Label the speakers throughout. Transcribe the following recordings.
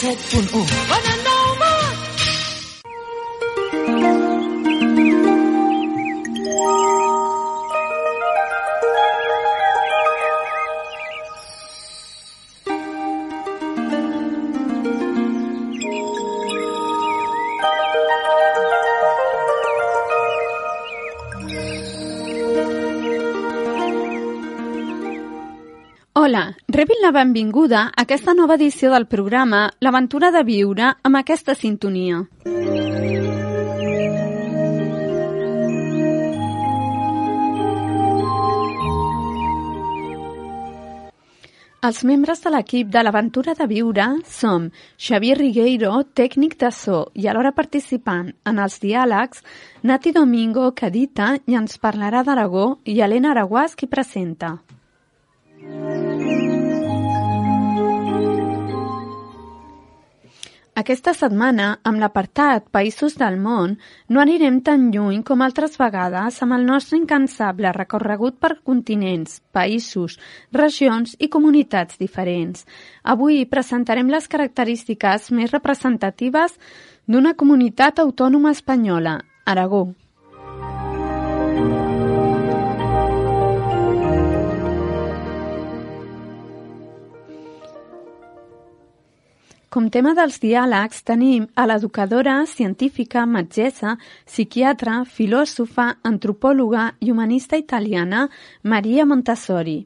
Speaker 1: 107.1. Bona nova!
Speaker 2: Rebin la benvinguda a aquesta nova edició del programa L'aventura de viure amb aquesta sintonia. Els membres de l'equip de l'Aventura de Viure som Xavier Rigueiro, tècnic de so i alhora participant en els diàlegs, Nati Domingo, que edita i ens parlarà d'Aragó, i Helena Araguàs, qui presenta. Aquesta setmana, amb l'apartat Països del món, no anirem tan lluny com altres vegades amb el nostre incansable recorregut per continents, països, regions i comunitats diferents. Avui presentarem les característiques més representatives d'una comunitat autònoma espanyola, Aragó. Com tema dels diàlegs tenim a l'educadora, científica, metgessa, psiquiatra, filòsofa, antropòloga i humanista italiana Maria Montessori.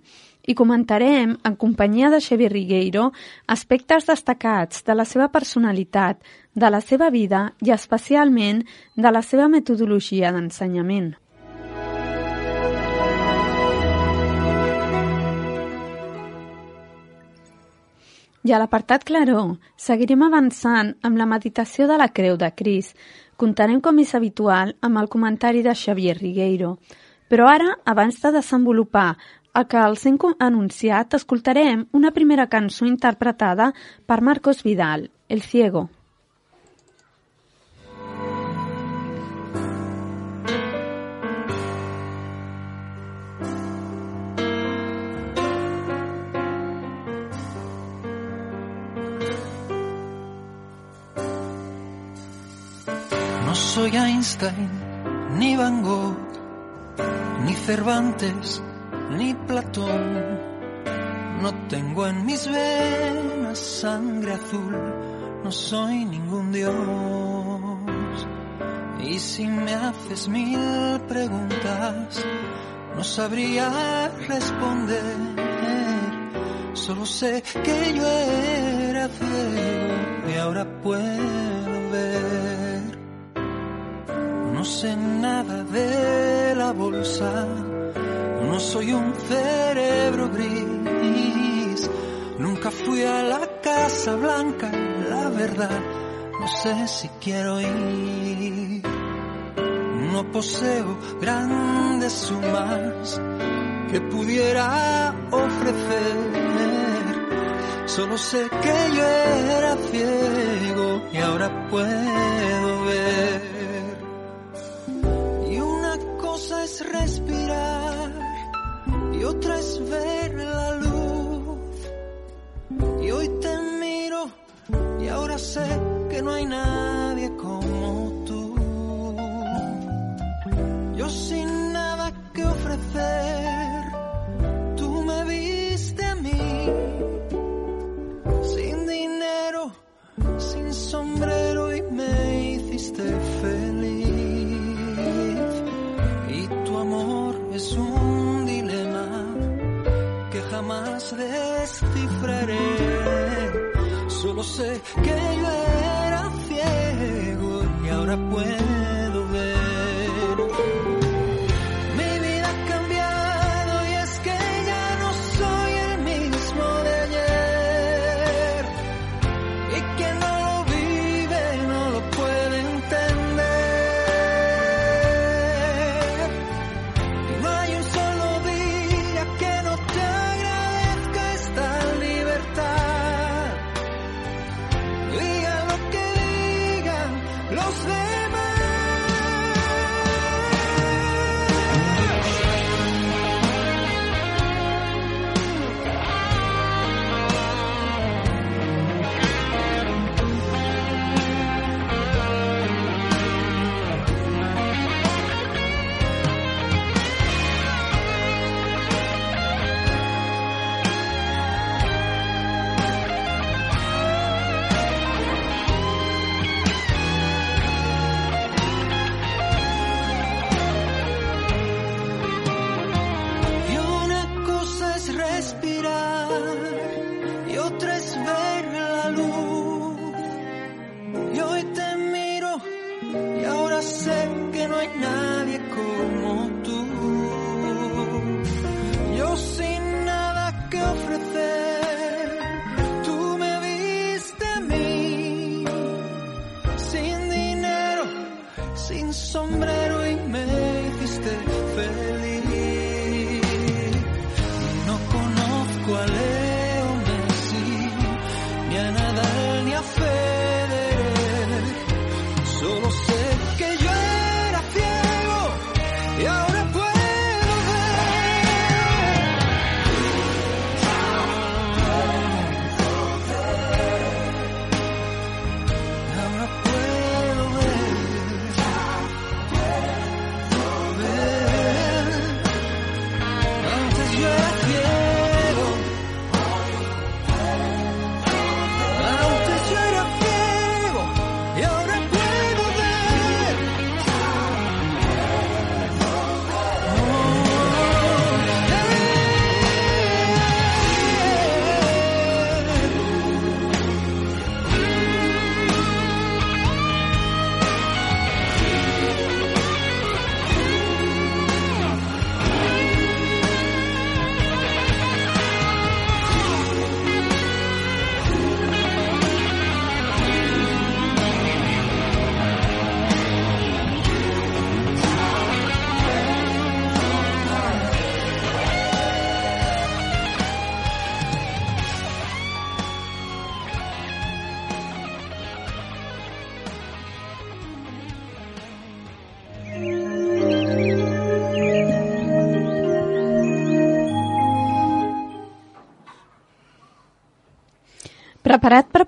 Speaker 2: I comentarem, en companyia de Xavier Rigueiro, aspectes destacats de la seva personalitat, de la seva vida i especialment de la seva metodologia d'ensenyament. I a l'apartat Claró seguirem avançant amb la meditació de la Creu de Cris. Contarem, com és habitual, amb el comentari de Xavier Rigueiro. Però ara, abans de desenvolupar el que els hem anunciat, escoltarem una primera cançó interpretada per Marcos Vidal, El Ciego.
Speaker 3: Soy Einstein, ni Van Gogh, ni Cervantes, ni Platón. No tengo en mis venas sangre azul, no soy ningún dios. Y si me haces mil preguntas, no sabría responder. Solo sé que yo era ciego y ahora puedo ver. No sé nada de la bolsa, no soy un cerebro gris. Nunca fui a la Casa Blanca, la verdad, no sé si quiero ir. No poseo grandes sumas que pudiera ofrecer. Solo sé que yo era ciego y ahora puedo ver. Ver la luz. Y hoy te miro y ahora sé que no hay nadie como tú. Yo sin nada que ofrecer, descifraré. Solo sé que yo era ciego y ahora puedo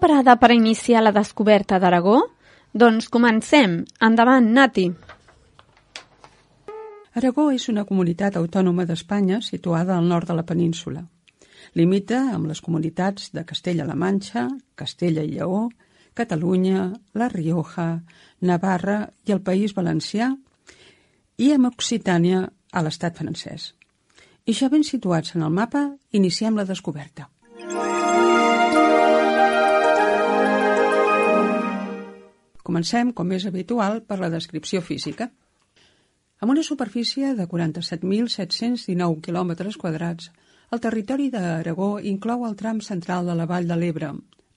Speaker 2: preparada per iniciar la descoberta d'Aragó? Doncs comencem. Endavant, Nati.
Speaker 4: Aragó és una comunitat autònoma d'Espanya situada al nord de la península. Limita amb les comunitats de Castella-La Manxa, Castella i Lleó, Catalunya, La Rioja, Navarra i el País Valencià i amb Occitània a l'estat francès. I ja ben situats en el mapa, iniciem la descoberta. Comencem, com és habitual, per la descripció física. Amb una superfície de 47.719 quilòmetres quadrats, el territori d'Aragó inclou el tram central de la Vall de l'Ebre,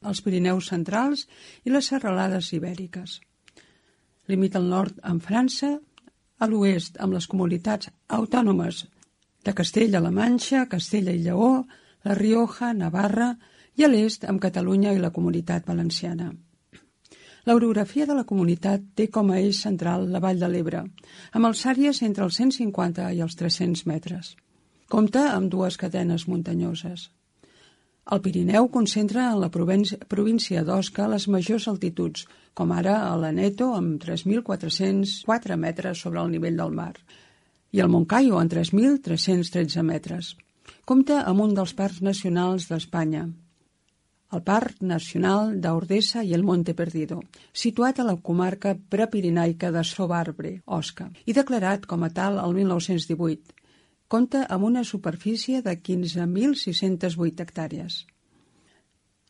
Speaker 4: els Pirineus centrals i les serralades ibèriques. Limita al nord amb França, a l'oest amb les comunitats autònomes de Castella-La Manxa, Castella i Lleó, La Rioja, Navarra i a l'est amb Catalunya i la Comunitat Valenciana. L'orografia de la comunitat té com a eix central la Vall de l'Ebre, amb alçàries entre els 150 i els 300 metres. Compta amb dues cadenes muntanyoses. El Pirineu concentra en la província, d'Osca les majors altituds, com ara a l'Aneto amb 3.404 metres sobre el nivell del mar i el Moncaio amb 3.313 metres. Compta amb un dels parcs nacionals d'Espanya, el Parc Nacional d'Ordesa i el Monte Perdido, situat a la comarca prepirinaica de Sobarbre, Osca, i declarat com a tal el 1918. Compta amb una superfície de 15.608 hectàrees.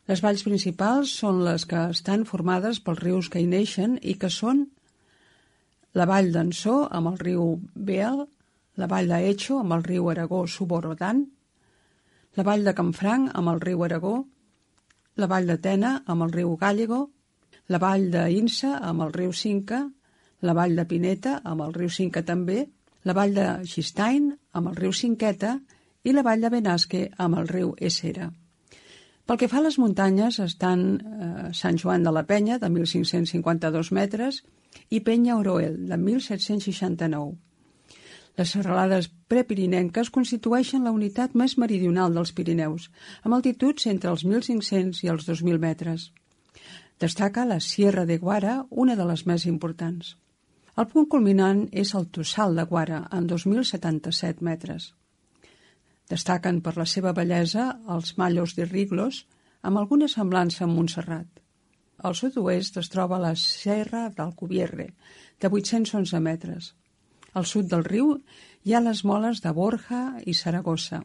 Speaker 4: Les valls principals són les que estan formades pels rius que hi neixen i que són la vall d'Ansó amb el riu Beal, la vall d'Echo amb el riu Aragó Suborodan, la vall de Canfranc amb el riu Aragó, la vall de Tena amb el riu Gàllego, la vall d'Insa amb el riu Cinca, la vall de Pineta amb el riu Cinca també, la vall de Xistain amb el riu Cinqueta i la vall de Benasque amb el riu Essera. Pel que fa a les muntanyes estan eh, Sant Joan de la Penya, de 1.552 metres, i Penya Oroel, de 1.769. Les serralades prepirinenques constitueixen la unitat més meridional dels Pirineus, amb altituds entre els 1.500 i els 2.000 metres. Destaca la Sierra de Guara, una de les més importants. El punt culminant és el Tossal de Guara, amb 2.077 metres. Destaquen per la seva bellesa els Mallos de Riglos, amb alguna semblança amb Montserrat. Al sud-oest es troba la Serra d'Alcubierre, de 811 metres. Al sud del riu hi ha les moles de Borja i Saragossa.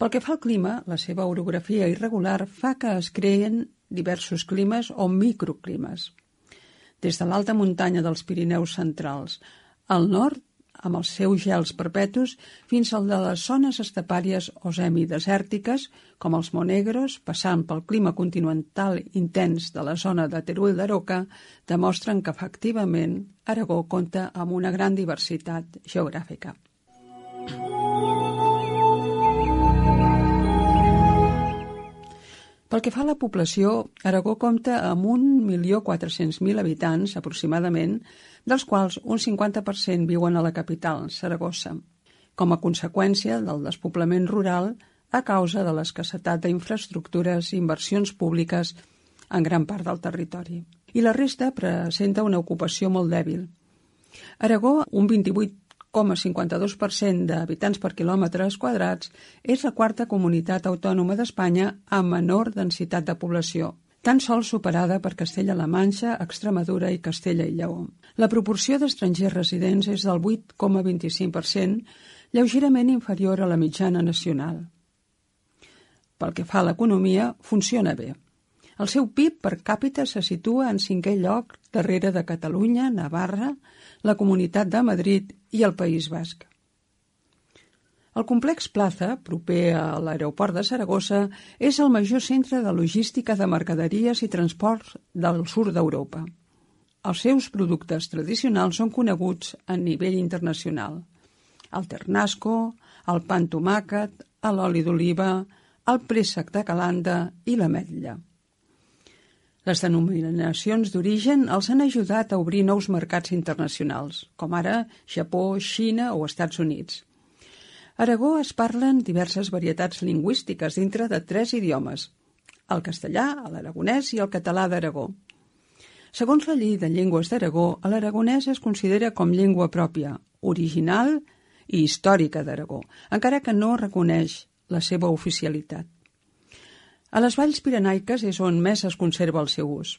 Speaker 4: Pel que fa al clima, la seva orografia irregular fa que es creen diversos climes o microclimes. Des de l'alta muntanya dels Pirineus centrals, al nord amb els seus gels perpetus, fins al de les zones estepàries o semidesèrtiques, com els Monegros, passant pel clima continental intens de la zona de Teruel d'Aroca, demostren que efectivament Aragó compta amb una gran diversitat geogràfica. Pel que fa a la població, Aragó compta amb 1.400.000 habitants, aproximadament, dels quals un 50% viuen a la capital, Saragossa, com a conseqüència del despoblament rural a causa de l'escassetat d'infraestructures i inversions públiques en gran part del territori. I la resta presenta una ocupació molt dèbil. Aragó, un 28 0,52% d'habitants per quilòmetres quadrats, és la quarta comunitat autònoma d'Espanya amb menor densitat de població, tan sols superada per Castella-La Manxa, Extremadura i Castella i Lleó. La proporció d'estrangers residents és del 8,25%, lleugerament inferior a la mitjana nacional. Pel que fa a l'economia, funciona bé. El seu PIB per càpita se situa en cinquè lloc darrere de Catalunya, Navarra, la Comunitat de Madrid i el País Basc. El complex Plaza, proper a l'aeroport de Saragossa, és el major centre de logística de mercaderies i transports del sud d'Europa. Els seus productes tradicionals són coneguts a nivell internacional. El ternasco, el pan tomàquet, l'oli d'oliva, el préssec de calanda i l'ametlla. Les denominacions d'origen els han ajudat a obrir nous mercats internacionals, com ara Japó, Xina o Estats Units. A Aragó es parlen diverses varietats lingüístiques dintre de tres idiomes, el castellà, l'aragonès i el català d'Aragó. Segons la llei de llengües d'Aragó, l'aragonès es considera com llengua pròpia, original i històrica d'Aragó, encara que no reconeix la seva oficialitat. A les valls pirenaiques és on més es conserva el seu ús.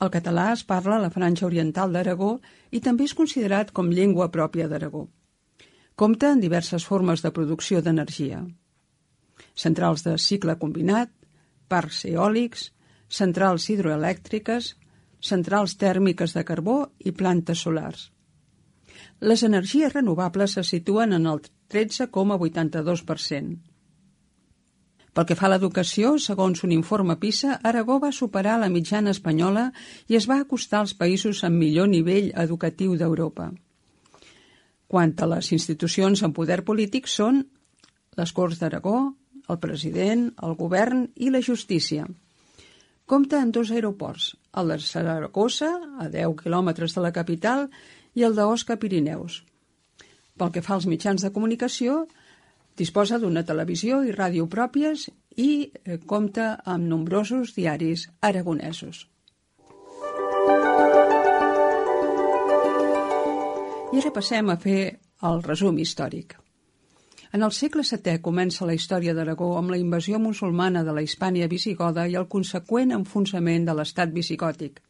Speaker 4: El català es parla a la franja oriental d'Aragó i també és considerat com llengua pròpia d'Aragó. Compta en diverses formes de producció d'energia. Centrals de cicle combinat, parcs eòlics, centrals hidroelèctriques, centrals tèrmiques de carbó i plantes solars. Les energies renovables se situen en el 13,82%. Pel que fa a l'educació, segons un informe PISA, Aragó va superar la mitjana espanyola i es va acostar als països amb millor nivell educatiu d'Europa. Quant a les institucions amb poder polític són les Corts d'Aragó, el president, el govern i la justícia. Compta en dos aeroports, el de Saragossa, a 10 quilòmetres de la capital, i el d'Osca Pirineus. Pel que fa als mitjans de comunicació, Disposa d'una televisió i ràdio pròpies i eh, compta amb nombrosos diaris aragonesos. I ara passem a fer el resum històric. En el segle VII comença la història d'Aragó amb la invasió musulmana de la Hispània visigoda i el conseqüent enfonsament de l'estat visigòtic.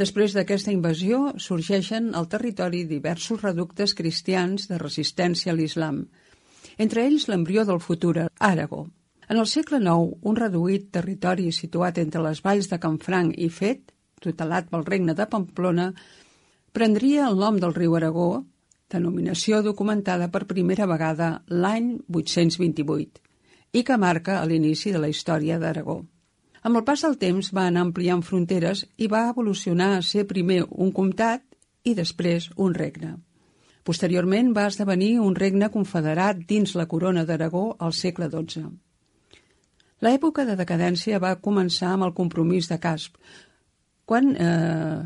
Speaker 4: Després d'aquesta invasió sorgeixen al territori diversos reductes cristians de resistència a l'islam – entre ells l'embrió del futur Àrago. En el segle IX, un reduït territori situat entre les valls de Canfranc i Fet, tutelat pel regne de Pamplona, prendria el nom del riu Aragó, denominació documentada per primera vegada l'any 828 i que marca l'inici de la història d'Aragó. Amb el pas del temps va anar ampliant fronteres i va evolucionar a ser primer un comtat i després un regne. Posteriorment va esdevenir un regne confederat dins la corona d'Aragó al segle XII. L'època de decadència va començar amb el compromís de Casp, quan eh,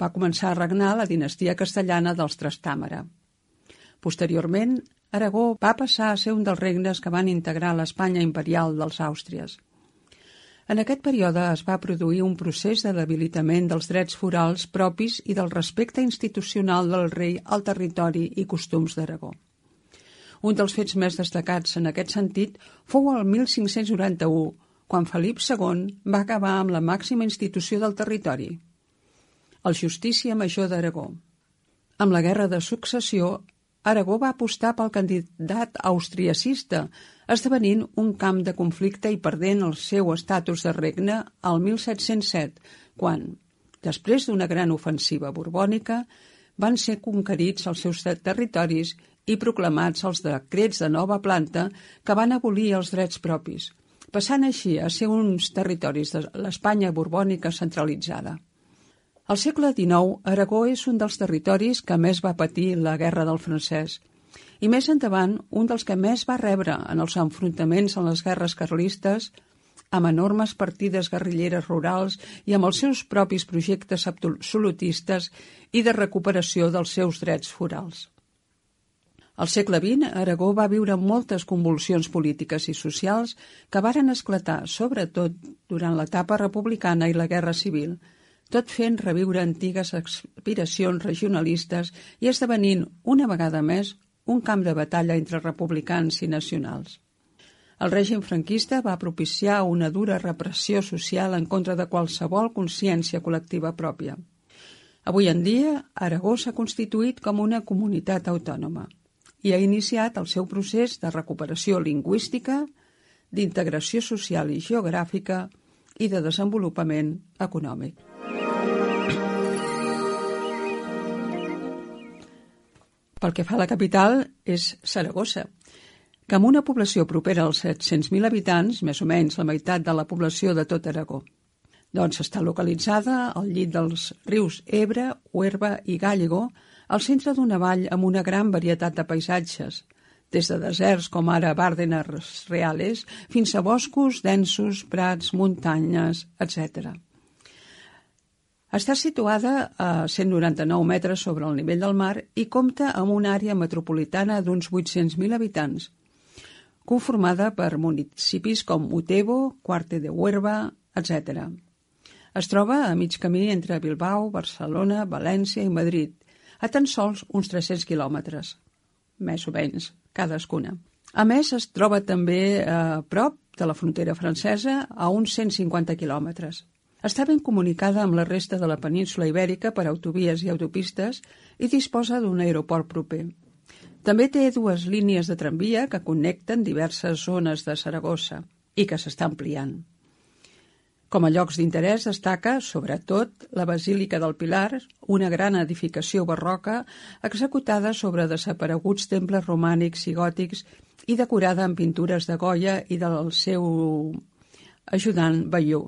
Speaker 4: va començar a regnar la dinastia castellana dels Trastàmara. Posteriorment, Aragó va passar a ser un dels regnes que van integrar l'Espanya imperial dels Àustries. En aquest període es va produir un procés de debilitament dels drets forals propis i del respecte institucional del rei al territori i costums d'Aragó. Un dels fets més destacats en aquest sentit fou el 1591, quan Felip II va acabar amb la màxima institució del territori, el Justícia Major d'Aragó. Amb la Guerra de Successió, Aragó va apostar pel candidat austriacista, esdevenint un camp de conflicte i perdent el seu estatus de regne al 1707, quan, després d'una gran ofensiva borbònica, van ser conquerits els seus territoris i proclamats els decrets de nova planta que van abolir els drets propis, passant així a ser uns territoris de l'Espanya borbònica centralitzada. Al segle XIX, Aragó és un dels territoris que més va patir la Guerra del Francès i més endavant un dels que més va rebre en els enfrontaments en les guerres carlistes amb enormes partides guerrilleres rurals i amb els seus propis projectes absolutistes i de recuperació dels seus drets forals. Al segle XX, Aragó va viure moltes convulsions polítiques i socials que varen esclatar, sobretot durant l'etapa republicana i la Guerra Civil, tot fent reviure antigues aspiracions regionalistes i esdevenint, una vegada més, un camp de batalla entre republicans i nacionals. El règim franquista va propiciar una dura repressió social en contra de qualsevol consciència col·lectiva pròpia. Avui en dia, Aragó s'ha constituït com una comunitat autònoma i ha iniciat el seu procés de recuperació lingüística, d'integració social i geogràfica i de desenvolupament econòmic. Pel que fa a la capital, és Saragossa, que amb una població propera als 700.000 habitants, més o menys la meitat de la població de tot Aragó. Doncs està localitzada al llit dels rius Ebre, Huerva i Gàllego, al centre d'una vall amb una gran varietat de paisatges, des de deserts com ara Bárdenas Reales fins a boscos densos, prats, muntanyes, etc. Està situada a 199 metres sobre el nivell del mar i compta amb una àrea metropolitana d'uns 800.000 habitants, conformada per municipis com Utebo, Cuarte de Huerva, etc. Es troba a mig camí entre Bilbao, Barcelona, València i Madrid a tan sols uns 300 quilòmetres, més o menys, cadascuna. A més, es troba també a prop de la frontera francesa a uns 150 quilòmetres. Està ben comunicada amb la resta de la península ibèrica per autovies i autopistes i disposa d'un aeroport proper. També té dues línies de tramvia que connecten diverses zones de Saragossa i que s'està ampliant. Com a llocs d'interès destaca, sobretot, la Basílica del Pilar, una gran edificació barroca executada sobre desapareguts temples romànics i gòtics i decorada amb pintures de Goya i del seu ajudant Bayó.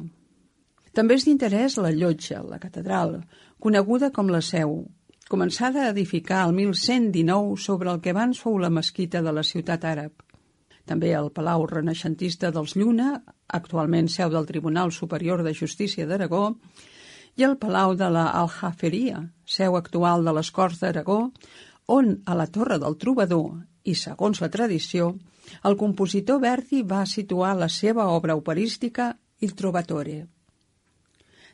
Speaker 4: També és d'interès la llotja, la catedral, coneguda com la Seu, començada a edificar el 1119 sobre el que abans fou la mesquita de la ciutat àrab també el Palau Renaixentista dels Lluna, actualment seu del Tribunal Superior de Justícia d'Aragó, i el Palau de la Aljaferia, seu actual de les Corts d'Aragó, on a la Torre del Trobador, i segons la tradició, el compositor Verdi va situar la seva obra operística Il Trovatore.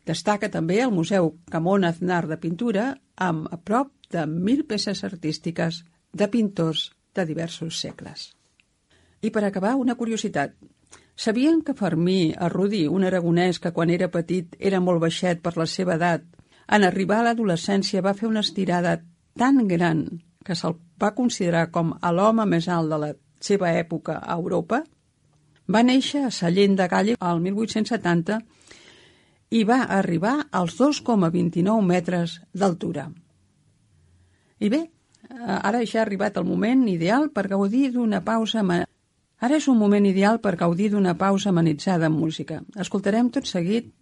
Speaker 4: Destaca també el Museu Camón Aznar de Pintura, amb a prop de mil peces artístiques de pintors de diversos segles. I per acabar, una curiositat. Sabien que Fermí, a Rudi, un aragonès que quan era petit era molt baixet per la seva edat, en arribar a l'adolescència va fer una estirada tan gran que se'l va considerar com a l'home més alt de la seva època a Europa? Va néixer a Sallent de Galle al 1870 i va arribar als 2,29 metres d'altura. I bé, ara ja ha arribat el moment ideal per gaudir d'una pausa Ara és un moment ideal per gaudir d'una pausa amenitzada amb música. Escoltarem tot seguit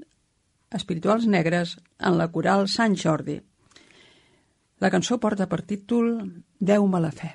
Speaker 4: Espirituals Negres en la coral Sant Jordi. La cançó porta per títol Deu-me la fe.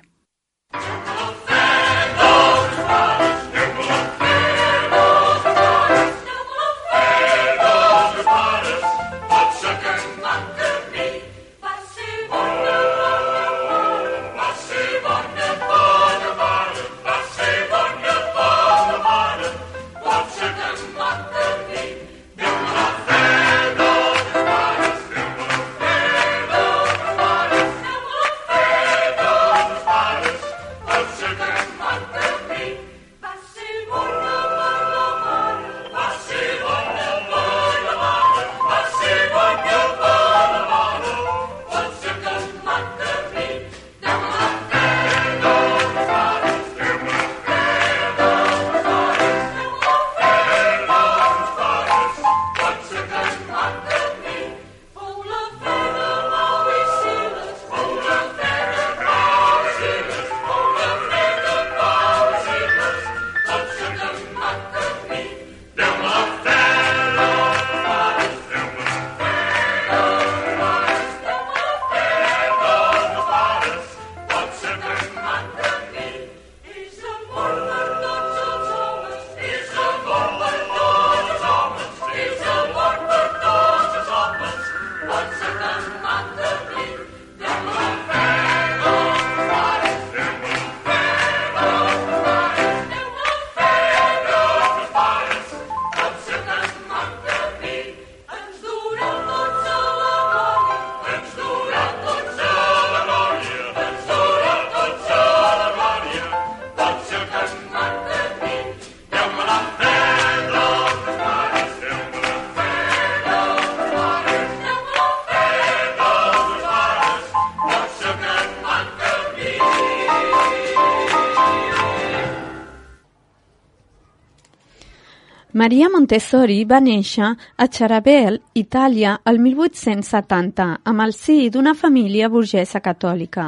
Speaker 2: Maria Montessori va néixer a Charabel, Itàlia, el 1870, amb el sí d'una família burgesa catòlica.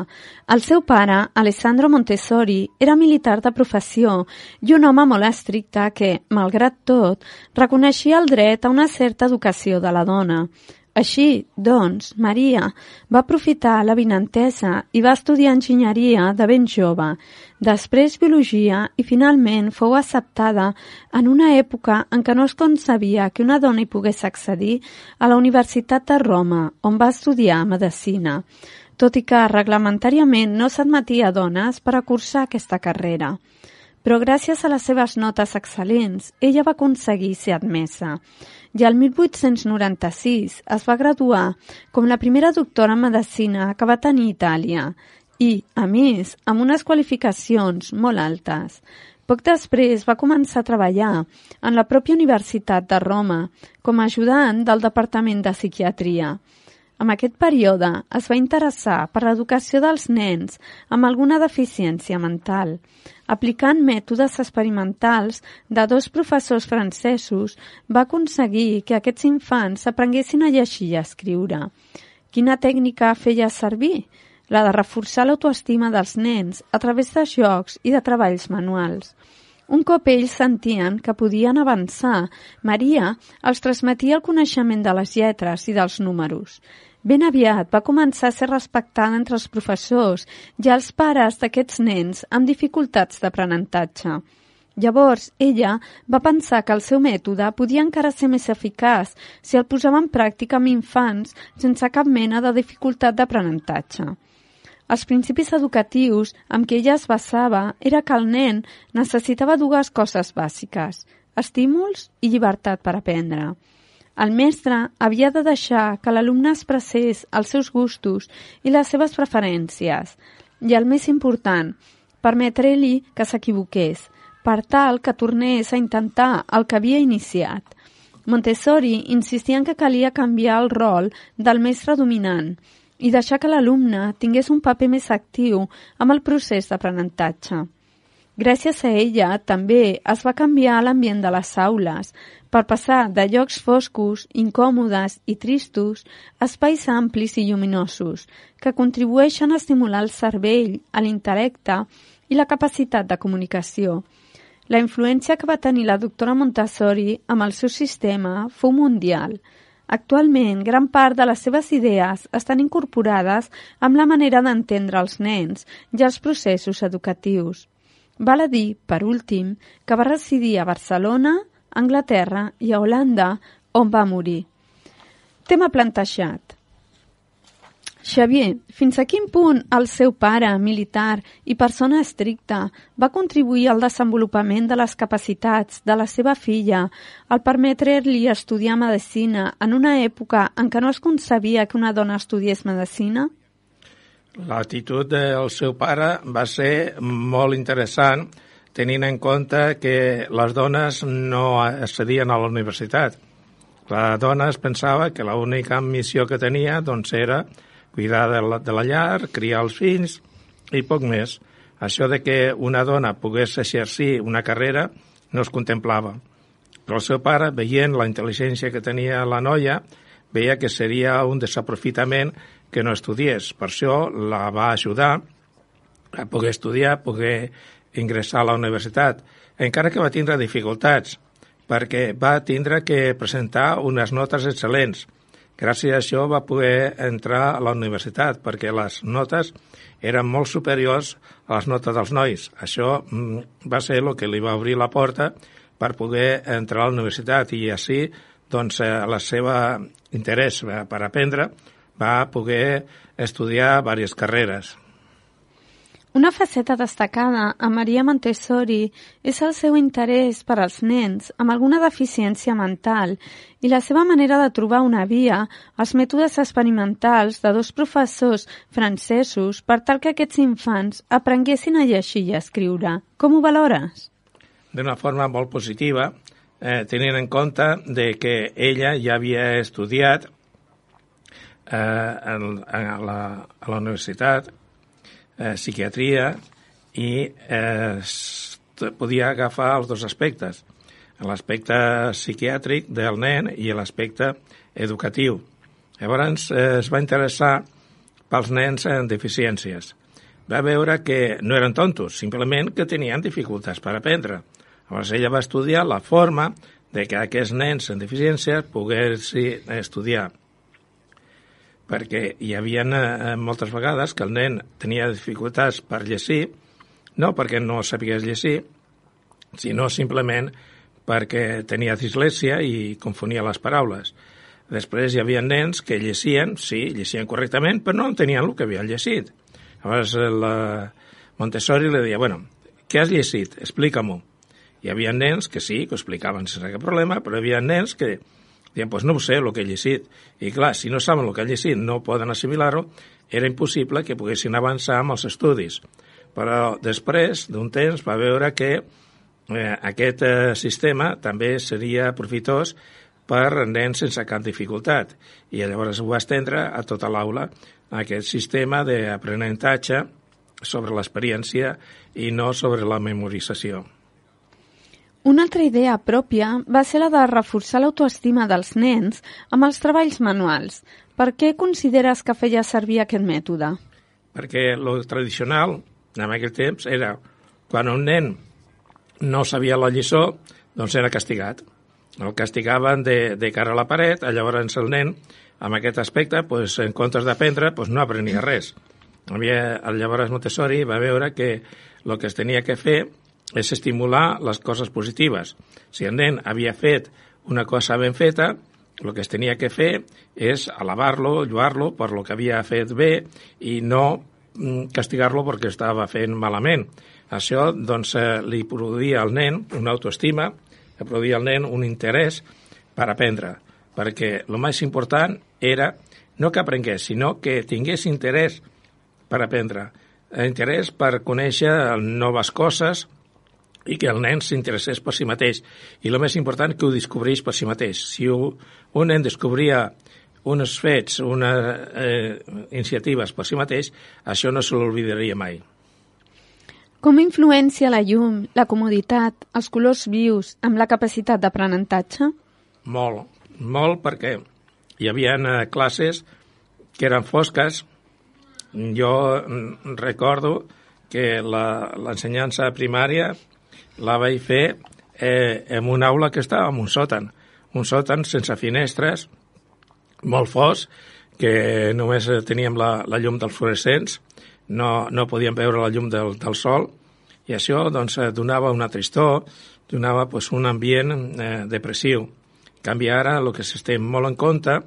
Speaker 2: El seu pare, Alessandro Montessori, era militar de professió i un home molt estricte que, malgrat tot, reconeixia el dret a una certa educació de la dona. Així, doncs, Maria va aprofitar la vinentesa i va estudiar enginyeria de ben jove, després biologia i finalment fou acceptada en una època en què no es concebia que una dona hi pogués accedir a la Universitat de Roma, on va estudiar medicina, tot i que reglamentàriament no s'admetia dones per a cursar aquesta carrera. Però gràcies a les seves notes excel·lents, ella va aconseguir ser admesa i el 1896 es va graduar com la primera doctora en medicina que va tenir Itàlia i, a més, amb unes qualificacions molt altes. Poc després va començar a treballar en la pròpia Universitat de Roma com a ajudant del Departament de Psiquiatria. En aquest període es va interessar per l'educació dels nens amb alguna deficiència mental aplicant mètodes experimentals de dos professors francesos, va aconseguir que aquests infants aprenguessin a llegir i a escriure. Quina tècnica feia servir? La de reforçar l'autoestima dels nens a través de jocs i de treballs manuals. Un cop ells sentien que podien avançar, Maria els transmetia el coneixement de les lletres i dels números. Ben aviat va començar a ser respectada entre els professors i els pares d'aquests nens amb dificultats d'aprenentatge. Llavors, ella va pensar que el seu mètode podia encara ser més eficaç si el posava en pràctica amb infants sense cap mena de dificultat d'aprenentatge. Els principis educatius amb què ella es basava era que el nen necessitava dues coses bàsiques, estímuls i llibertat per aprendre. El mestre havia de deixar que l'alumne expressés els seus gustos i les seves preferències i, el més important, permetre-li que s'equivoqués, per tal que tornés a intentar el que havia iniciat. Montessori insistia en que calia canviar el rol del mestre dominant i deixar que l'alumne tingués un paper més actiu amb el procés d'aprenentatge. Gràcies a ella, també es va canviar l'ambient de les aules per passar de llocs foscos, incòmodes i tristos a espais amplis i lluminosos que contribueixen a estimular el cervell, l'intel·lecte i la capacitat de comunicació. La influència que va tenir la doctora Montessori amb el seu sistema fou mundial. Actualment, gran part de les seves idees estan incorporades amb la manera d'entendre els nens i els processos educatius. Val a dir, per últim, que va residir a Barcelona, Anglaterra i a Holanda, on va morir. Tema plantejat. Xavier, fins a quin punt el seu pare, militar i persona estricta, va contribuir al desenvolupament de les capacitats de la seva filla al permetre-li estudiar medicina en una època en què no es concebia que una dona estudiés medicina?
Speaker 5: L'actitud del seu pare va ser molt interessant tenint en compte que les dones no accedien a la universitat. La dona es pensava que l'única missió que tenia doncs, era cuidar de la, de la llar, criar els fills i poc més. Això de que una dona pogués exercir una carrera no es contemplava. Però el seu pare, veient la intel·ligència que tenia la noia, veia que seria un desaprofitament que no estudiés. Per això la va ajudar a poder estudiar, a poder ingressar a la universitat, encara que va tindre dificultats, perquè va tindre que presentar unes notes excel·lents. Gràcies a això va poder entrar a la universitat, perquè les notes eren molt superiors a les notes dels nois. Això mm, va ser el que li va obrir la porta per poder entrar a la universitat i així doncs, eh, la seva interès eh, per aprendre va poder estudiar diverses carreres.
Speaker 2: Una faceta destacada a Maria Montessori és el seu interès per als nens amb alguna deficiència mental i la seva manera de trobar una via als mètodes experimentals de dos professors francesos per tal que aquests infants aprenguessin a llegir i a escriure. Com ho valores?
Speaker 5: D'una forma molt positiva, eh, tenint en compte de que ella ja havia estudiat eh, a, la, a la universitat, eh, psiquiatria, i eh, podia agafar els dos aspectes. l'aspecte psiquiàtric del nen i l'aspecte educatiu. Llavors eh, es va interessar pels nens amb deficiències. Va veure que no eren tontos, simplement que tenien dificultats per aprendre. Llavors ella va estudiar la forma de que aquests nens amb deficiències poguessin estudiar perquè hi havia eh, moltes vegades que el nen tenia dificultats per llegir, no perquè no sapigués llegir, sinó simplement perquè tenia dislèxia i confonia les paraules. Després hi havia nens que llegien, sí, llegien correctament, però no entenien el que havien llegit. Llavors la Montessori li deia, bueno, què has llegit? Explica-m'ho. Hi havia nens que sí, que ho explicaven sense cap problema, però hi havia nens que Diuen, doncs no ho sé, el que he llegit. I clar, si no saben el que han llegit, no poden assimilar-ho, era impossible que poguessin avançar amb els estudis. Però després d'un temps va veure que eh, aquest eh, sistema també seria profitós per nens sense cap dificultat. I llavors ho va estendre a tota l'aula, aquest sistema d'aprenentatge sobre l'experiència i no sobre la memorització.
Speaker 2: Una altra idea pròpia va ser la de reforçar l'autoestima dels nens amb els treballs manuals. Per què consideres que feia servir aquest mètode?
Speaker 5: Perquè lo tradicional, en aquell temps, era quan un nen no sabia la lliçó, doncs era castigat. El castigaven de, de cara a la paret, llavors el nen, amb aquest aspecte, pues, en comptes d'aprendre, pues, no aprenia res. Havia, llavors Montessori va veure que el que es tenia que fer és estimular les coses positives. Si el nen havia fet una cosa ben feta, el que es tenia que fer és alabar-lo, lluar-lo per lo que havia fet bé i no mm, castigar-lo perquè estava fent malament. Això doncs, eh, li produïa al nen una autoestima, li produïa al nen un interès per aprendre, perquè el més important era no que aprengués, sinó que tingués interès per aprendre, interès per conèixer noves coses, i que el nen s'interessés per si mateix. I el més important, que ho descobreix per si mateix. Si un nen descobria uns fets, unes eh, iniciatives per si mateix, això no se l'oblidaria mai.
Speaker 2: Com influencia la llum, la comoditat, els colors vius amb la capacitat d'aprenentatge?
Speaker 5: Molt, molt perquè hi havia eh, classes que eren fosques. Jo mm, recordo que l'ensenyança primària la vaig fer eh, en una aula que estava en un sòtan, un sòtan sense finestres, molt fos, que només teníem la, la llum dels fluorescents, no, no podíem veure la llum del, del sol, i això doncs, donava una tristor, donava pues, un ambient eh, depressiu. En canvi, ara el que s'estem molt en compte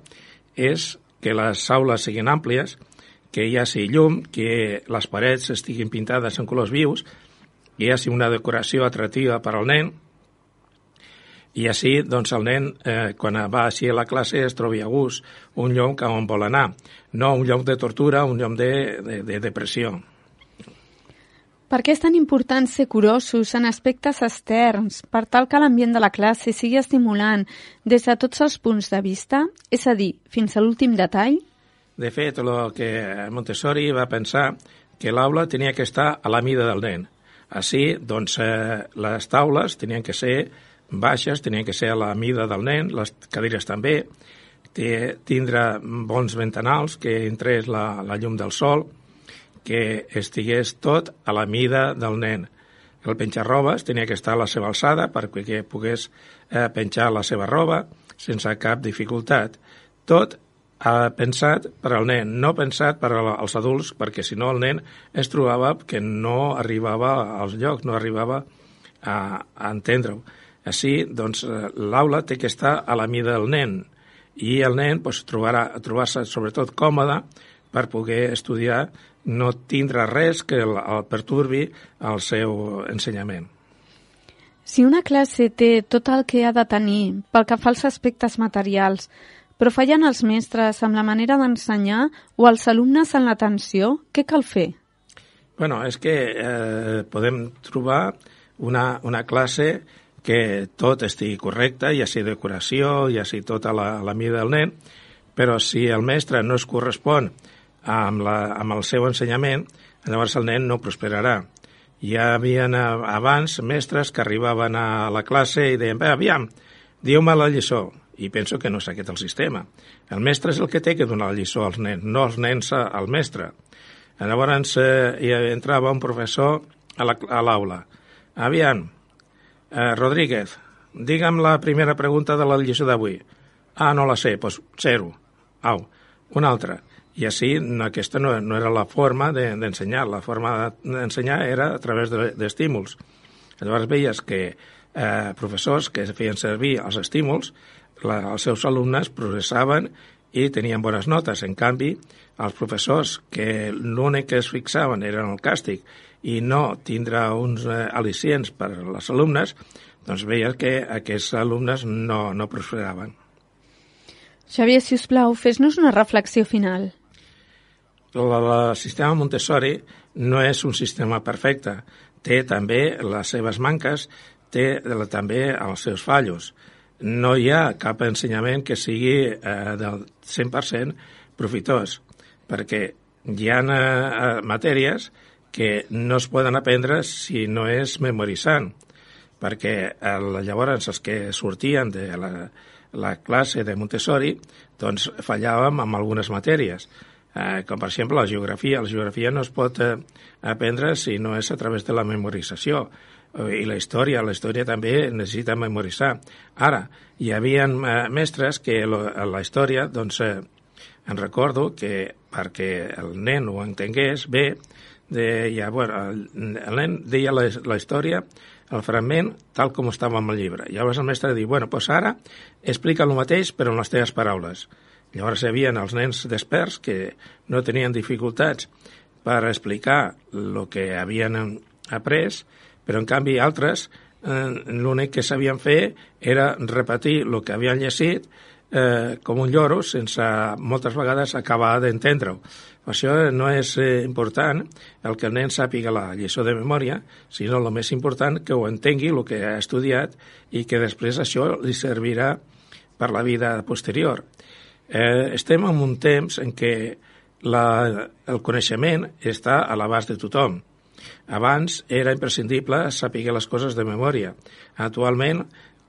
Speaker 5: és que les aules siguin àmplies, que hi hagi llum, que les parets estiguin pintades en colors vius, i així una decoració atractiva per al nen, i així, doncs, el nen, eh, quan va així a la classe, es trobi a gust, un lloc on vol anar, no un lloc de tortura, un lloc de, de, de depressió.
Speaker 2: Per què és tan important ser curosos en aspectes externs per tal que l'ambient de la classe sigui estimulant des de tots els punts de vista, és a dir, fins a l'últim detall?
Speaker 5: De fet, el que Montessori va pensar que l'aula tenia que estar a la mida del nen. Així, doncs, eh, les taules tenien que ser baixes, tenien que ser a la mida del nen, les cadires també, tindre bons ventanals, que entrés la, la llum del sol, que estigués tot a la mida del nen. El penjar-robes tenia que estar a la seva alçada perquè pogués eh, penjar la seva roba sense cap dificultat. Tot ha pensat per al nen, no pensat per als adults, perquè si no el nen es trobava que no arribava als llocs, no arribava a, a entendre-ho. Així, doncs, l'aula té que estar a la mida del nen i el nen doncs, trobarà, trobar-se sobretot còmode per poder estudiar, no tindrà res que el, el perturbi el seu ensenyament.
Speaker 2: Si una classe té tot el que ha de tenir pel que fa als aspectes materials, però fallen els mestres amb la manera d'ensenyar o els alumnes en l'atenció? Què cal fer?
Speaker 5: Bueno, és que eh, podem trobar una, una classe que tot estigui correcte, ja sigui decoració, ja sigui tota la, la mida del nen, però si el mestre no es correspon amb, la, amb el seu ensenyament, llavors el nen no prosperarà. Hi havia abans mestres que arribaven a la classe i deien, aviam, diu-me la lliçó. I penso que no és aquest el sistema. El mestre és el que té que donar la lliçó als nens, no els nens al mestre. Llavors eh, hi entrava un professor a l'aula. La, aviam, eh, Rodríguez, digue'm la primera pregunta de la lliçó d'avui. Ah, no la sé, doncs zero. Au, una altra. I així aquesta no, no era la forma d'ensenyar, de, la forma d'ensenyar era a través d'estímuls. De, Llavors veies que eh, professors que feien servir els estímuls, la, els seus alumnes progressaven i tenien bones notes. En canvi, els professors que l'únic que es fixaven era el càstig i no tindre uns eh, al·licients per a les alumnes, doncs veies que aquests alumnes no, no prosperaven.
Speaker 2: Xavier, si us plau, fes-nos una reflexió final
Speaker 5: el sistema Montessori no és un sistema perfecte. Té també les seves manques, té també els seus fallos. No hi ha cap ensenyament que sigui eh, del 100% profitós, perquè hi ha eh, matèries que no es poden aprendre si no és memoritzant, perquè eh, llavors els que sortien de la, la classe de Montessori doncs fallàvem amb algunes matèries eh, com per exemple la geografia. La geografia no es pot eh, aprendre si no és a través de la memorització i la història, la història també necessita memoritzar. Ara, hi havia eh, mestres que la història, doncs, eh, en recordo que perquè el nen ho entengués bé, deia, bueno, el, el nen deia la, la història, el fragment, tal com estava en el llibre. Llavors el mestre diu, bueno, doncs ara explica el mateix però en les teves paraules. Llavors hi havia els nens desperts que no tenien dificultats per explicar el que havien après, però en canvi altres eh, l'únic que sabien fer era repetir el que havien llegit eh, com un lloro sense moltes vegades acabar d'entendre-ho. Això no és eh, important el que el nen sàpiga la lliçó de memòria, sinó el més important que ho entengui el que ha estudiat i que després això li servirà per la vida posterior. Eh, estem en un temps en què la, el coneixement està a l'abast de tothom. Abans era imprescindible saber les coses de memòria. Actualment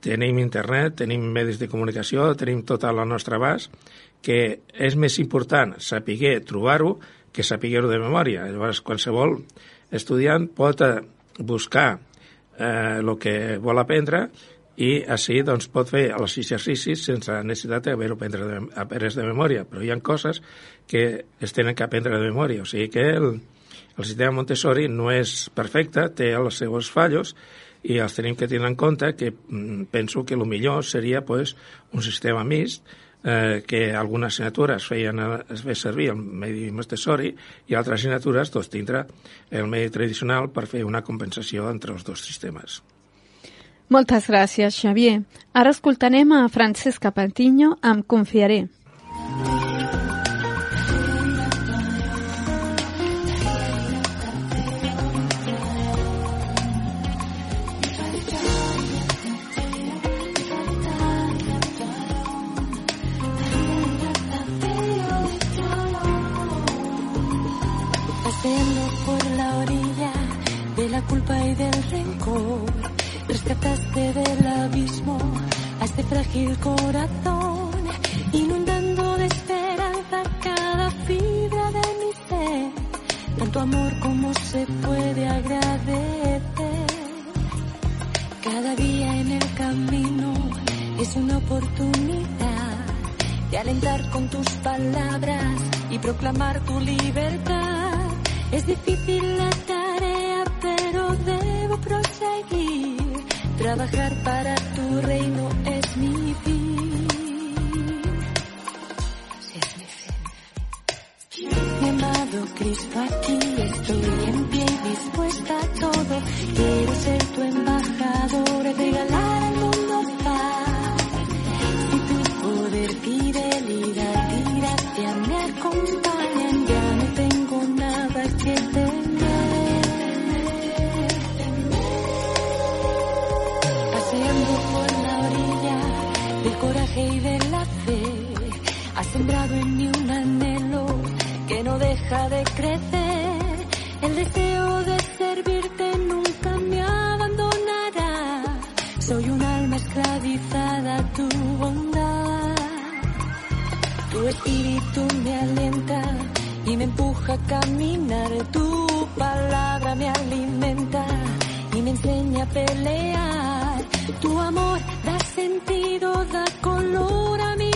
Speaker 5: tenim internet, tenim medis de comunicació, tenim tot la nostra abast, que és més important saber trobar-ho que saber-ho de memòria. Llavors, qualsevol estudiant pot eh, buscar eh, el que vol aprendre i així doncs, pot fer els exercicis sense necessitat d'haver-ho aprendre de memòria, però hi ha coses que es tenen que aprendre de memòria, o sigui que el, el sistema Montessori no és perfecte, té els seus fallos i els tenim que tenir en compte que mm, penso que el millor seria pues, un sistema mixt eh, que algunes assignatures feien, es feia servir el medi Montessori i altres assignatures doncs, tindrà el medi tradicional per fer una compensació entre els dos sistemes.
Speaker 2: Moltes gràcies, Xavier. Ara escoltarem a Francesca Patiño amb Confiaré.
Speaker 3: Culpa y del rencor Rescataste del abismo a este frágil corazón, inundando de esperanza cada fibra de mi ser. Tanto amor como se puede agradecer. Cada día en el camino es una oportunidad de alentar con tus palabras y proclamar tu libertad. Es difícil la proseguir Trabajar para tu reino es mi fin. Mi amado Cristo, aquí estoy en pie y dispuesta a todo. Quiero ser tu embajador, regalar al mundo paz. Si tu poder, fidelidad y gracia me acompañan, sembrado en mí un anhelo que no deja de crecer. El deseo de servirte nunca me abandonará. Soy un alma esclavizada a tu bondad. Tu espíritu me alienta y me empuja a caminar. Tu palabra me alimenta y me enseña a pelear. Tu amor da sentido, da color a mi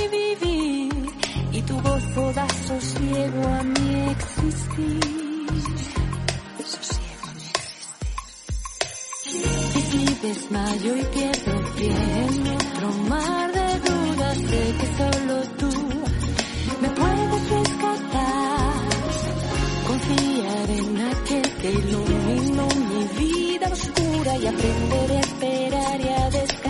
Speaker 3: y tu gozo da sosiego a mi existir. Sosiego a mi existir. Y desmayo y pierdo pie en otro mar de dudas, sé que solo tú me puedes rescatar. Confiar en aquel que iluminó mi vida oscura y aprender a esperar y a descansar.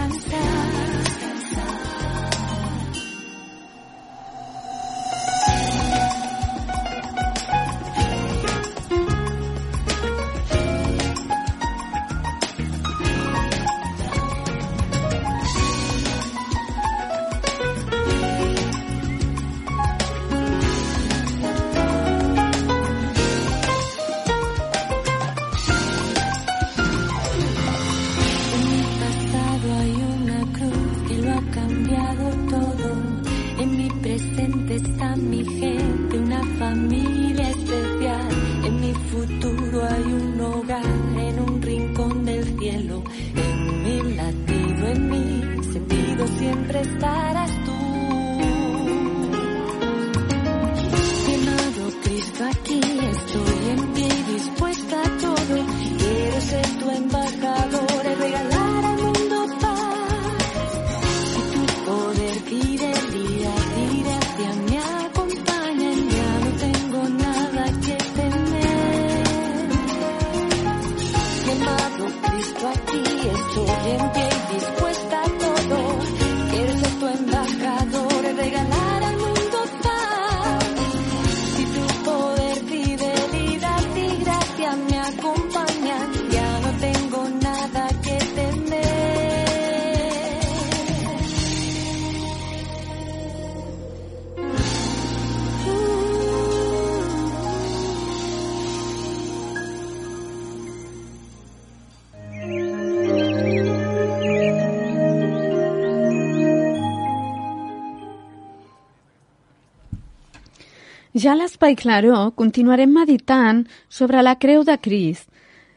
Speaker 2: Ja a l'Espai Claró continuarem meditant sobre la creu de Crist.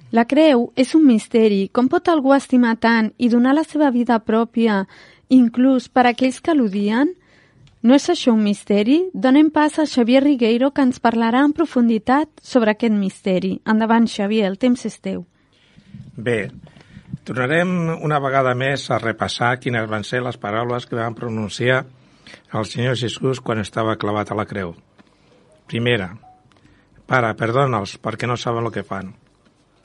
Speaker 2: La creu és un misteri. Com pot algú estimar tant i donar la seva vida pròpia, inclús per aquells que l'odien? No és això un misteri? Donem pas a Xavier Rigueiro, que ens parlarà en profunditat sobre aquest misteri. Endavant, Xavier, el temps és teu.
Speaker 5: Bé, tornarem una vegada més a repassar quines van ser les paraules que van pronunciar el Senyor Jesús quan estava clavat a la creu. Primera, Pare, perdona'ls perquè no saben el que fan.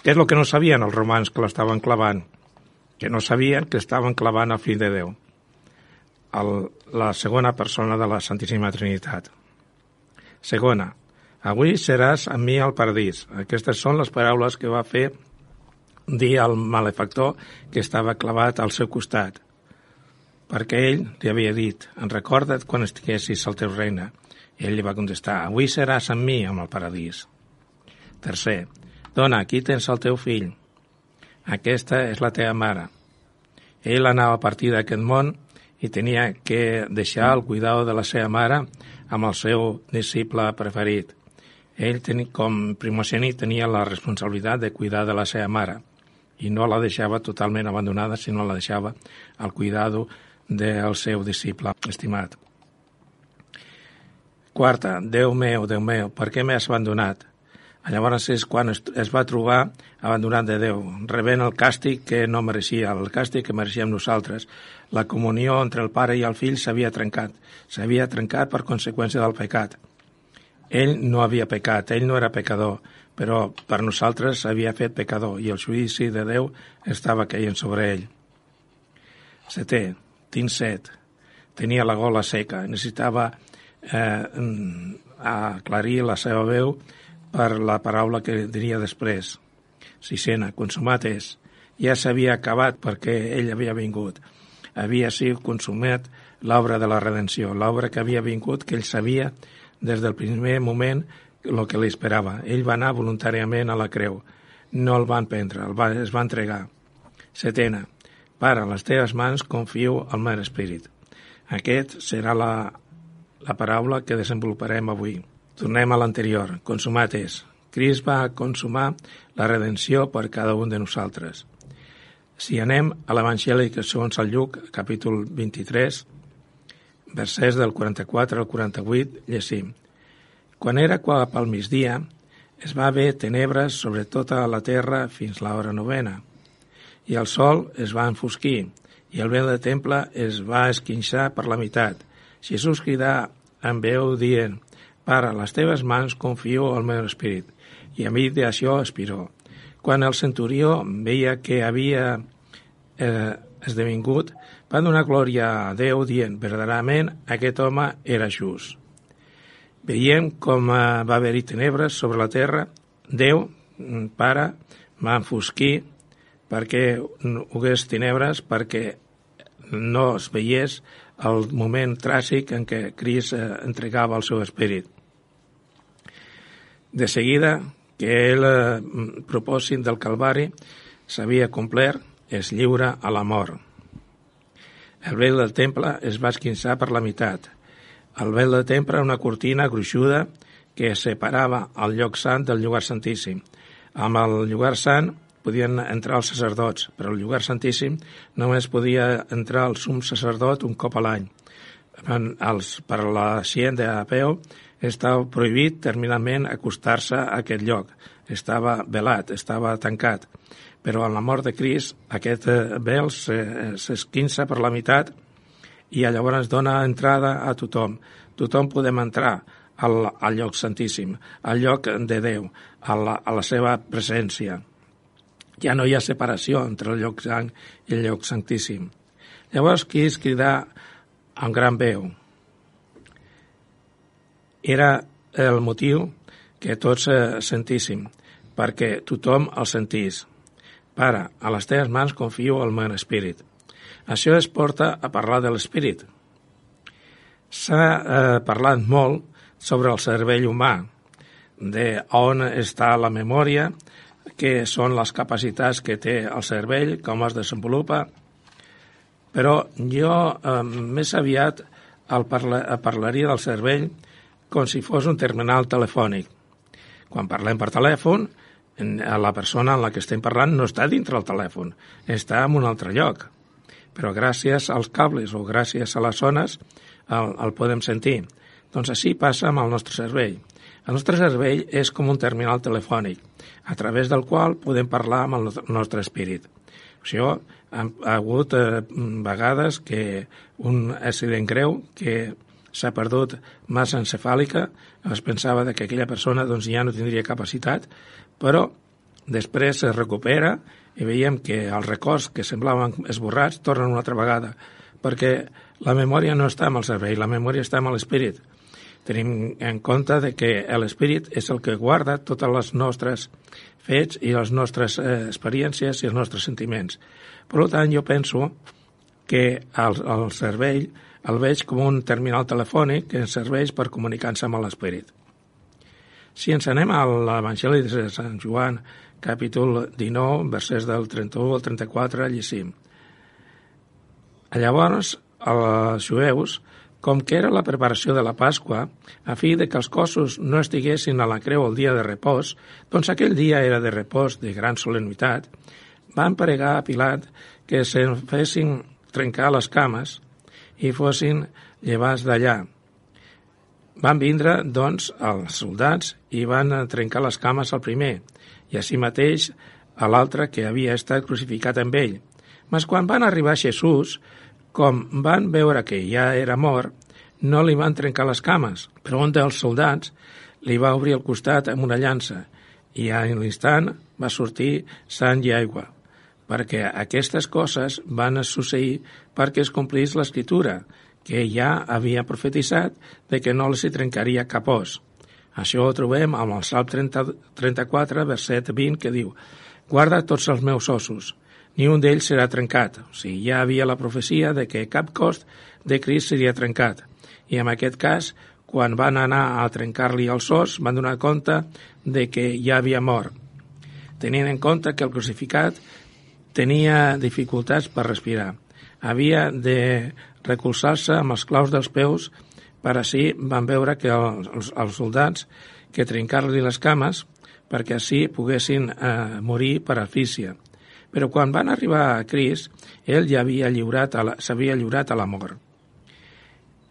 Speaker 5: És el que no sabien els romans que l'estaven clavant? Que no sabien que estaven clavant el fill de Déu, el, la segona persona de la Santíssima Trinitat. Segona, avui seràs amb mi al paradís. Aquestes són les paraules que va fer dir al malefactor que estava clavat al seu costat, perquè ell li havia dit, en recorda't quan estiguessis al teu regne. Ell li va contestar, avui seràs amb mi amb el paradís. Tercer, dona, aquí tens el teu fill. Aquesta és la teva mare. Ell anava a partir d'aquest món i tenia que deixar el cuidado de la seva mare amb el seu disciple preferit. Ell, com primogènit, tenia la responsabilitat de cuidar de la seva mare i no la deixava totalment abandonada, sinó la deixava al cuidado del seu disciple estimat. Quarta, Déu meu, Déu meu, per què m'has abandonat? Llavors és quan es, es va trobar abandonat de Déu, rebent el càstig que no mereixia, el càstig que mereixíem nosaltres. La comunió entre el pare i el fill s'havia trencat, s'havia trencat per conseqüència del pecat. Ell no havia pecat, ell no era pecador, però per nosaltres s'havia fet pecador i el judici de Déu estava caient sobre ell. Setè, tinc set. Tenia la gola seca, necessitava eh, aclarir la seva veu per la paraula que diria després. Sisena, consumat és. Ja s'havia acabat perquè ell havia vingut. Havia sigut consumat l'obra de la redenció, l'obra que havia vingut, que ell sabia des del primer moment el que li esperava. Ell va anar voluntàriament a la creu. No el van prendre, el va, es va entregar. Setena, Pare, les teves mans confio el meu espírit. Aquest serà la, la paraula que desenvoluparem avui. Tornem a l'anterior. Consumat és. Crist va consumar la redenció per cada un de nosaltres. Si anem a l'Evangeli que segons el Lluc, capítol 23, versets del 44 al 48, llegim. Quan era cap al migdia, es va haver tenebres sobre tota la terra fins l'hora novena, i el sol es va enfosquir, i el vent de temple es va esquinxar per la meitat. Jesús cridà amb veu dient, Pare, les teves mans confio al meu espírit i a mi d'això aspiró. Quan el centurió veia que havia eh, esdevingut, va donar glòria a Déu dient, verdaderament aquest home era just. Veiem com eh, va haver-hi tenebres sobre la terra, Déu, mm, Pare, va enfosquir perquè no hagués tenebres, perquè no es veiés el moment tràgic en què Cris eh, entregava el seu esperit. De seguida que el eh, propòsit del Calvari s'havia complert, és lliure a la mort. El vel del temple es va esquinçar per la meitat. El vel del temple era una cortina gruixuda que separava el lloc sant del llogar santíssim. Amb el llogar sant podien entrar els sacerdots, però el llogar santíssim només podia entrar el sum sacerdot un cop a l'any. Per la gent de peu estava prohibit terminalment acostar-se a aquest lloc. Estava velat, estava tancat. Però en la mort de Cris aquest eh, vel s'esquinça per la meitat i llavors dona entrada a tothom. Tothom podem entrar al, al lloc santíssim, al lloc de Déu, a la, a la seva presència. Ja no hi ha separació entre el lloc sant i el lloc santíssim. Llavors, qui es cridar amb gran veu? era el motiu que tots eh, sentíssim, perquè tothom el sentís. Pare, a les teves mans confio el meu espírit. Això es porta a parlar de l'espírit. S'ha eh, parlat molt sobre el cervell humà, de on està la memòria, què són les capacitats que té el cervell, com es desenvolupa, però jo eh, més aviat el parla, parlaria del cervell com si fos un terminal telefònic. Quan parlem per telèfon, la persona en la que estem parlant no està dintre el telèfon, està en un altre lloc. Però gràcies als cables o gràcies a les zones el, el podem sentir. Doncs així passa amb el nostre cervell. El nostre cervell és com un terminal telefònic, a través del qual podem parlar amb el nostre espírit. Això ha, ha hagut eh, vegades que un accident greu que s'ha perdut massa encefàlica, es pensava que aquella persona doncs, ja no tindria capacitat, però després es recupera i veiem que els records que semblaven esborrats tornen una altra vegada, perquè la memòria no està amb el cervell, la memòria està amb l'espírit. Tenim en compte de que l'espírit és el que guarda totes les nostres fets i les nostres eh, experiències i els nostres sentiments. Per tant, jo penso que el, el cervell el veig com un terminal telefònic que ens serveix per comunicar-se amb l'Esperit. Si ens anem a l'Evangeli de Sant Joan, capítol 19, versets del 31 al 34, llegim. Llavors, els jueus, com que era la preparació de la Pasqua, a fi de que els cossos no estiguessin a la creu el dia de repòs, doncs aquell dia era de repòs de gran solemnitat, van pregar a Pilat que se'n fessin trencar les cames i fossin llevats d'allà. Van vindre, doncs, els soldats i van trencar les cames al primer, i així mateix a l'altre que havia estat crucificat amb ell. Mas quan van arribar a Jesús, com van veure que ja era mort, no li van trencar les cames, però un dels soldats li va obrir el costat amb una llança i a l'instant va sortir sang i aigua perquè aquestes coses van succeir perquè es complís l'escritura, que ja havia profetitzat de que no els hi trencaria cap os. Això ho trobem amb el Salm 30, 34, verset 20, que diu «Guarda tots els meus ossos, ni un d'ells serà trencat». O sigui, ja havia la profecia de que cap cost de Crist seria trencat. I en aquest cas, quan van anar a trencar-li els os, van donar compte de que ja havia mort. Tenint en compte que el crucificat tenia dificultats per respirar. Havia de recolzar-se amb els claus dels peus per així van veure que els, els soldats que trencar-li les cames perquè així poguessin eh, morir per asfíxia. Però quan van arribar a Cris, ell ja havia lliurat s'havia lliurat a la mort.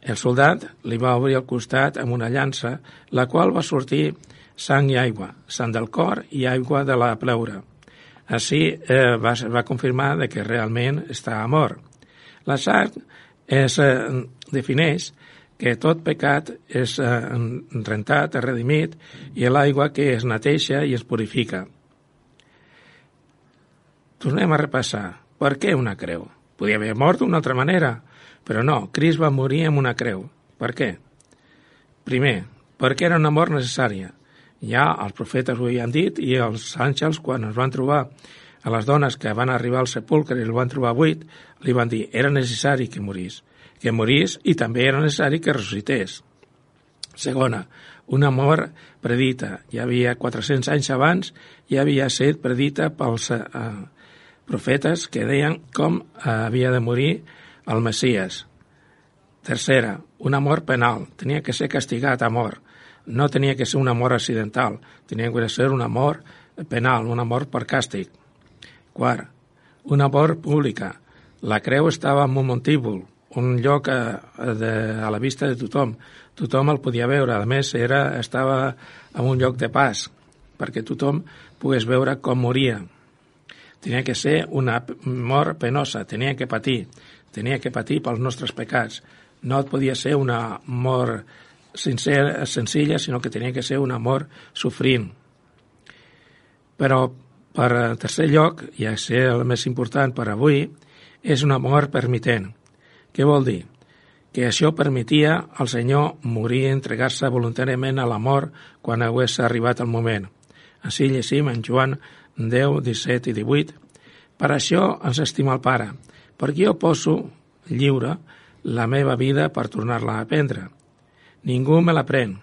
Speaker 5: El soldat li va obrir el costat amb una llança, la qual va sortir sang i aigua, sang del cor i aigua de la pleura. Així eh, va, va confirmar de que realment estava mort. La sang es eh, defineix que tot pecat és eh, rentat, redimit, i l'aigua que es neteja i es purifica. Tornem a repassar. Per què una creu? Podia haver mort d'una altra manera, però no, Cris va morir amb una creu. Per què? Primer, perquè era una mort necessària. Ja els profetes ho havien dit i els àngels, quan es van trobar a les dones que van arribar al sepulcre i el van trobar buit, li van dir era necessari que morís, que morís i també era necessari que ressuscités. Segona, una mort predita. Ja havia 400 anys abans, ja havia estat predita pels eh, profetes que deien com eh, havia de morir el Messias. Tercera, una mort penal. Tenia que ser castigat a mort. No tenia que ser una mort accidental. Tenia que ser una mort penal, una mort per càstig. Quart, una mort pública. La creu estava en un montíbul, un lloc a, a, de, a la vista de tothom. Tothom el podia veure. A més, era, estava en un lloc de pas, perquè tothom pogués veure com moria. Tenia que ser una mort penosa, tenia que patir, tenia que patir pels nostres pecats. No podia ser una mort sincera, senzilla, sinó que tenia que ser una mort sofrint. Però, per tercer lloc, i a ser el més important per avui, és una mort permitent. Què vol dir? Que això permetia al Senyor morir i entregar-se voluntàriament a la mort quan hagués arribat el moment. Així llegim en Joan 10, 17 i 18. Per això ens estima el Pare, perquè jo poso lliure la meva vida per tornar-la a prendre. Ningú me la pren.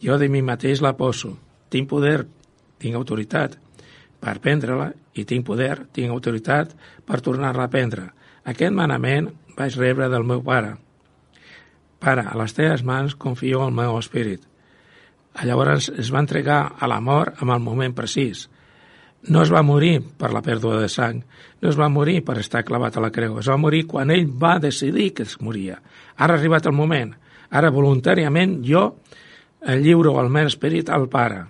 Speaker 5: Jo de mi mateix la poso. Tinc poder, tinc autoritat per prendre-la i tinc poder, tinc autoritat per tornar-la a prendre. Aquest manament vaig rebre del meu pare. Pare, a les teves mans confio el meu espírit. Llavors es va entregar a la mort en el moment precís. No es va morir per la pèrdua de sang, no es va morir per estar clavat a la creu, es va morir quan ell va decidir que es moria. Ara ha arribat el moment, ara voluntàriament jo lliuro el meu esperit al Pare,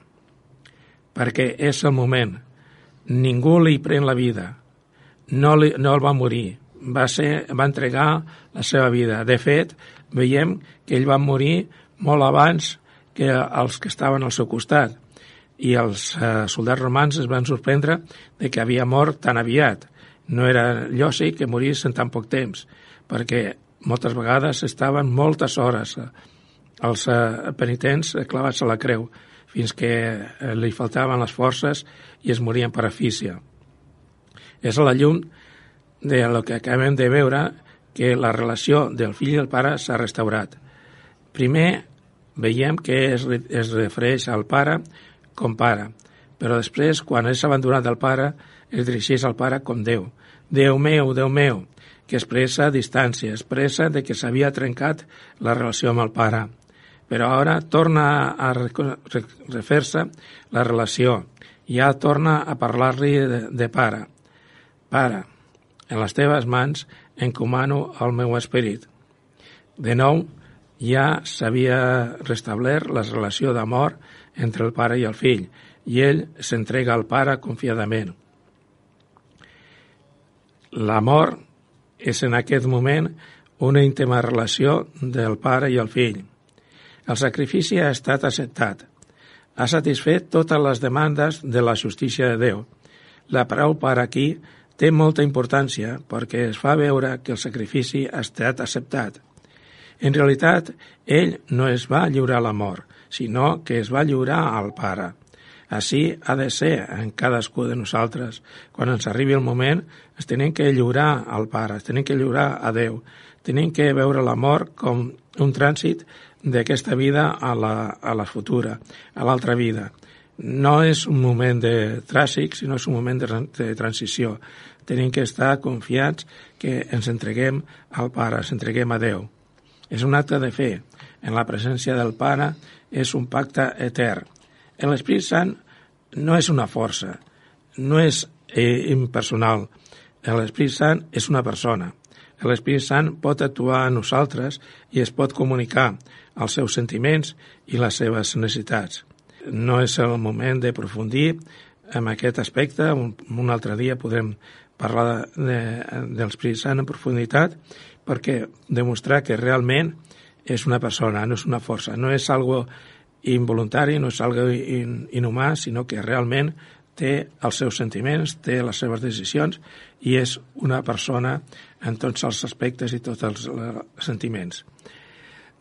Speaker 5: perquè és el moment. Ningú li pren la vida, no, li, no el va morir, va, ser, va entregar la seva vida. De fet, veiem que ell va morir molt abans que els que estaven al seu costat i els eh, soldats romans es van sorprendre de que havia mort tan aviat. No era llòsic que morís en tan poc temps, perquè moltes vegades estaven moltes hores eh, els eh, penitents clavats a la creu, fins que eh, li faltaven les forces i es morien per afícia. És a la llum de lo que acabem de veure que la relació del fill i el pare s'ha restaurat. Primer, veiem que es, es refereix al pare com pare, però després, quan és abandonat del pare, es dirigeix al pare com Déu. Déu meu, Déu meu, que expressa distància, expressa de que s'havia trencat la relació amb el pare. Però ara torna a refer-se la relació, ja torna a parlar-li de, de pare. Pare, en les teves mans encomano el meu esperit. De nou, ja s'havia restablert la relació d'amor entre el pare i el fill, i ell s'entrega al pare confiadament. L'amor és en aquest moment una íntima relació del pare i el fill. El sacrifici ha estat acceptat. Ha satisfet totes les demandes de la justícia de Déu. La paraula per aquí té molta importància perquè es fa veure que el sacrifici ha estat acceptat. En realitat, ell no es va lliurar a la mort, sinó que es va lliurar al Pare. Així ha de ser en cadascú de nosaltres. Quan ens arribi el moment, es tenim que lliurar al Pare, es tenim que lliurar a Déu. Tenim que veure la mort com un trànsit d'aquesta vida a la, a la futura, a l'altra vida. no és un moment de tràsic, sinó és un moment de, de transició. Tenim que estar confiats que ens entreguem al Pare, ens entreguem a Déu. És un acte de fe. En la presència del Pare és un pacte etern. L'Esprit Sant no és una força, no és eh, impersonal. L'Esprit Sant és una persona. L'Esprit Sant pot actuar a nosaltres i es pot comunicar els seus sentiments i les seves necessitats. No és el moment de profundir en aquest aspecte. Un, un altre dia podrem parlar de, de, de l'Esprit Sant en profunditat perquè demostrar que realment és una persona, no és una força, no és algo involuntari, no és algo in, inhumà, sinó que realment té els seus sentiments, té les seves decisions i és una persona en tots els aspectes i tots els sentiments.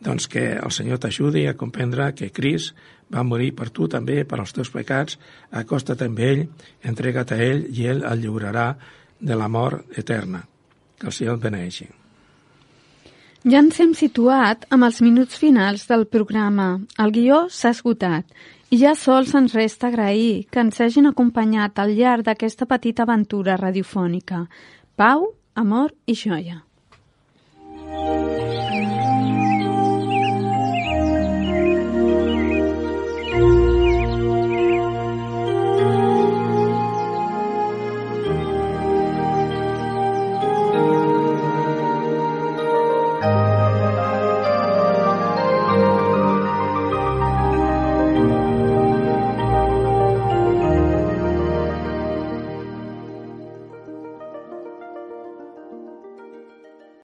Speaker 5: Doncs que el Senyor t'ajudi a comprendre que Cris va morir per tu també, per als teus pecats, acosta't amb ell, entrega't a ell i ell el lliurarà de la mort eterna. Que el Senyor et beneixi.
Speaker 2: Ja ens hem situat amb els minuts finals del programa. El guió s'ha esgotat i ja sols ens resta agrair que ens hagin acompanyat al llarg d'aquesta petita aventura radiofònica. Pau, amor i joia. Mm -hmm.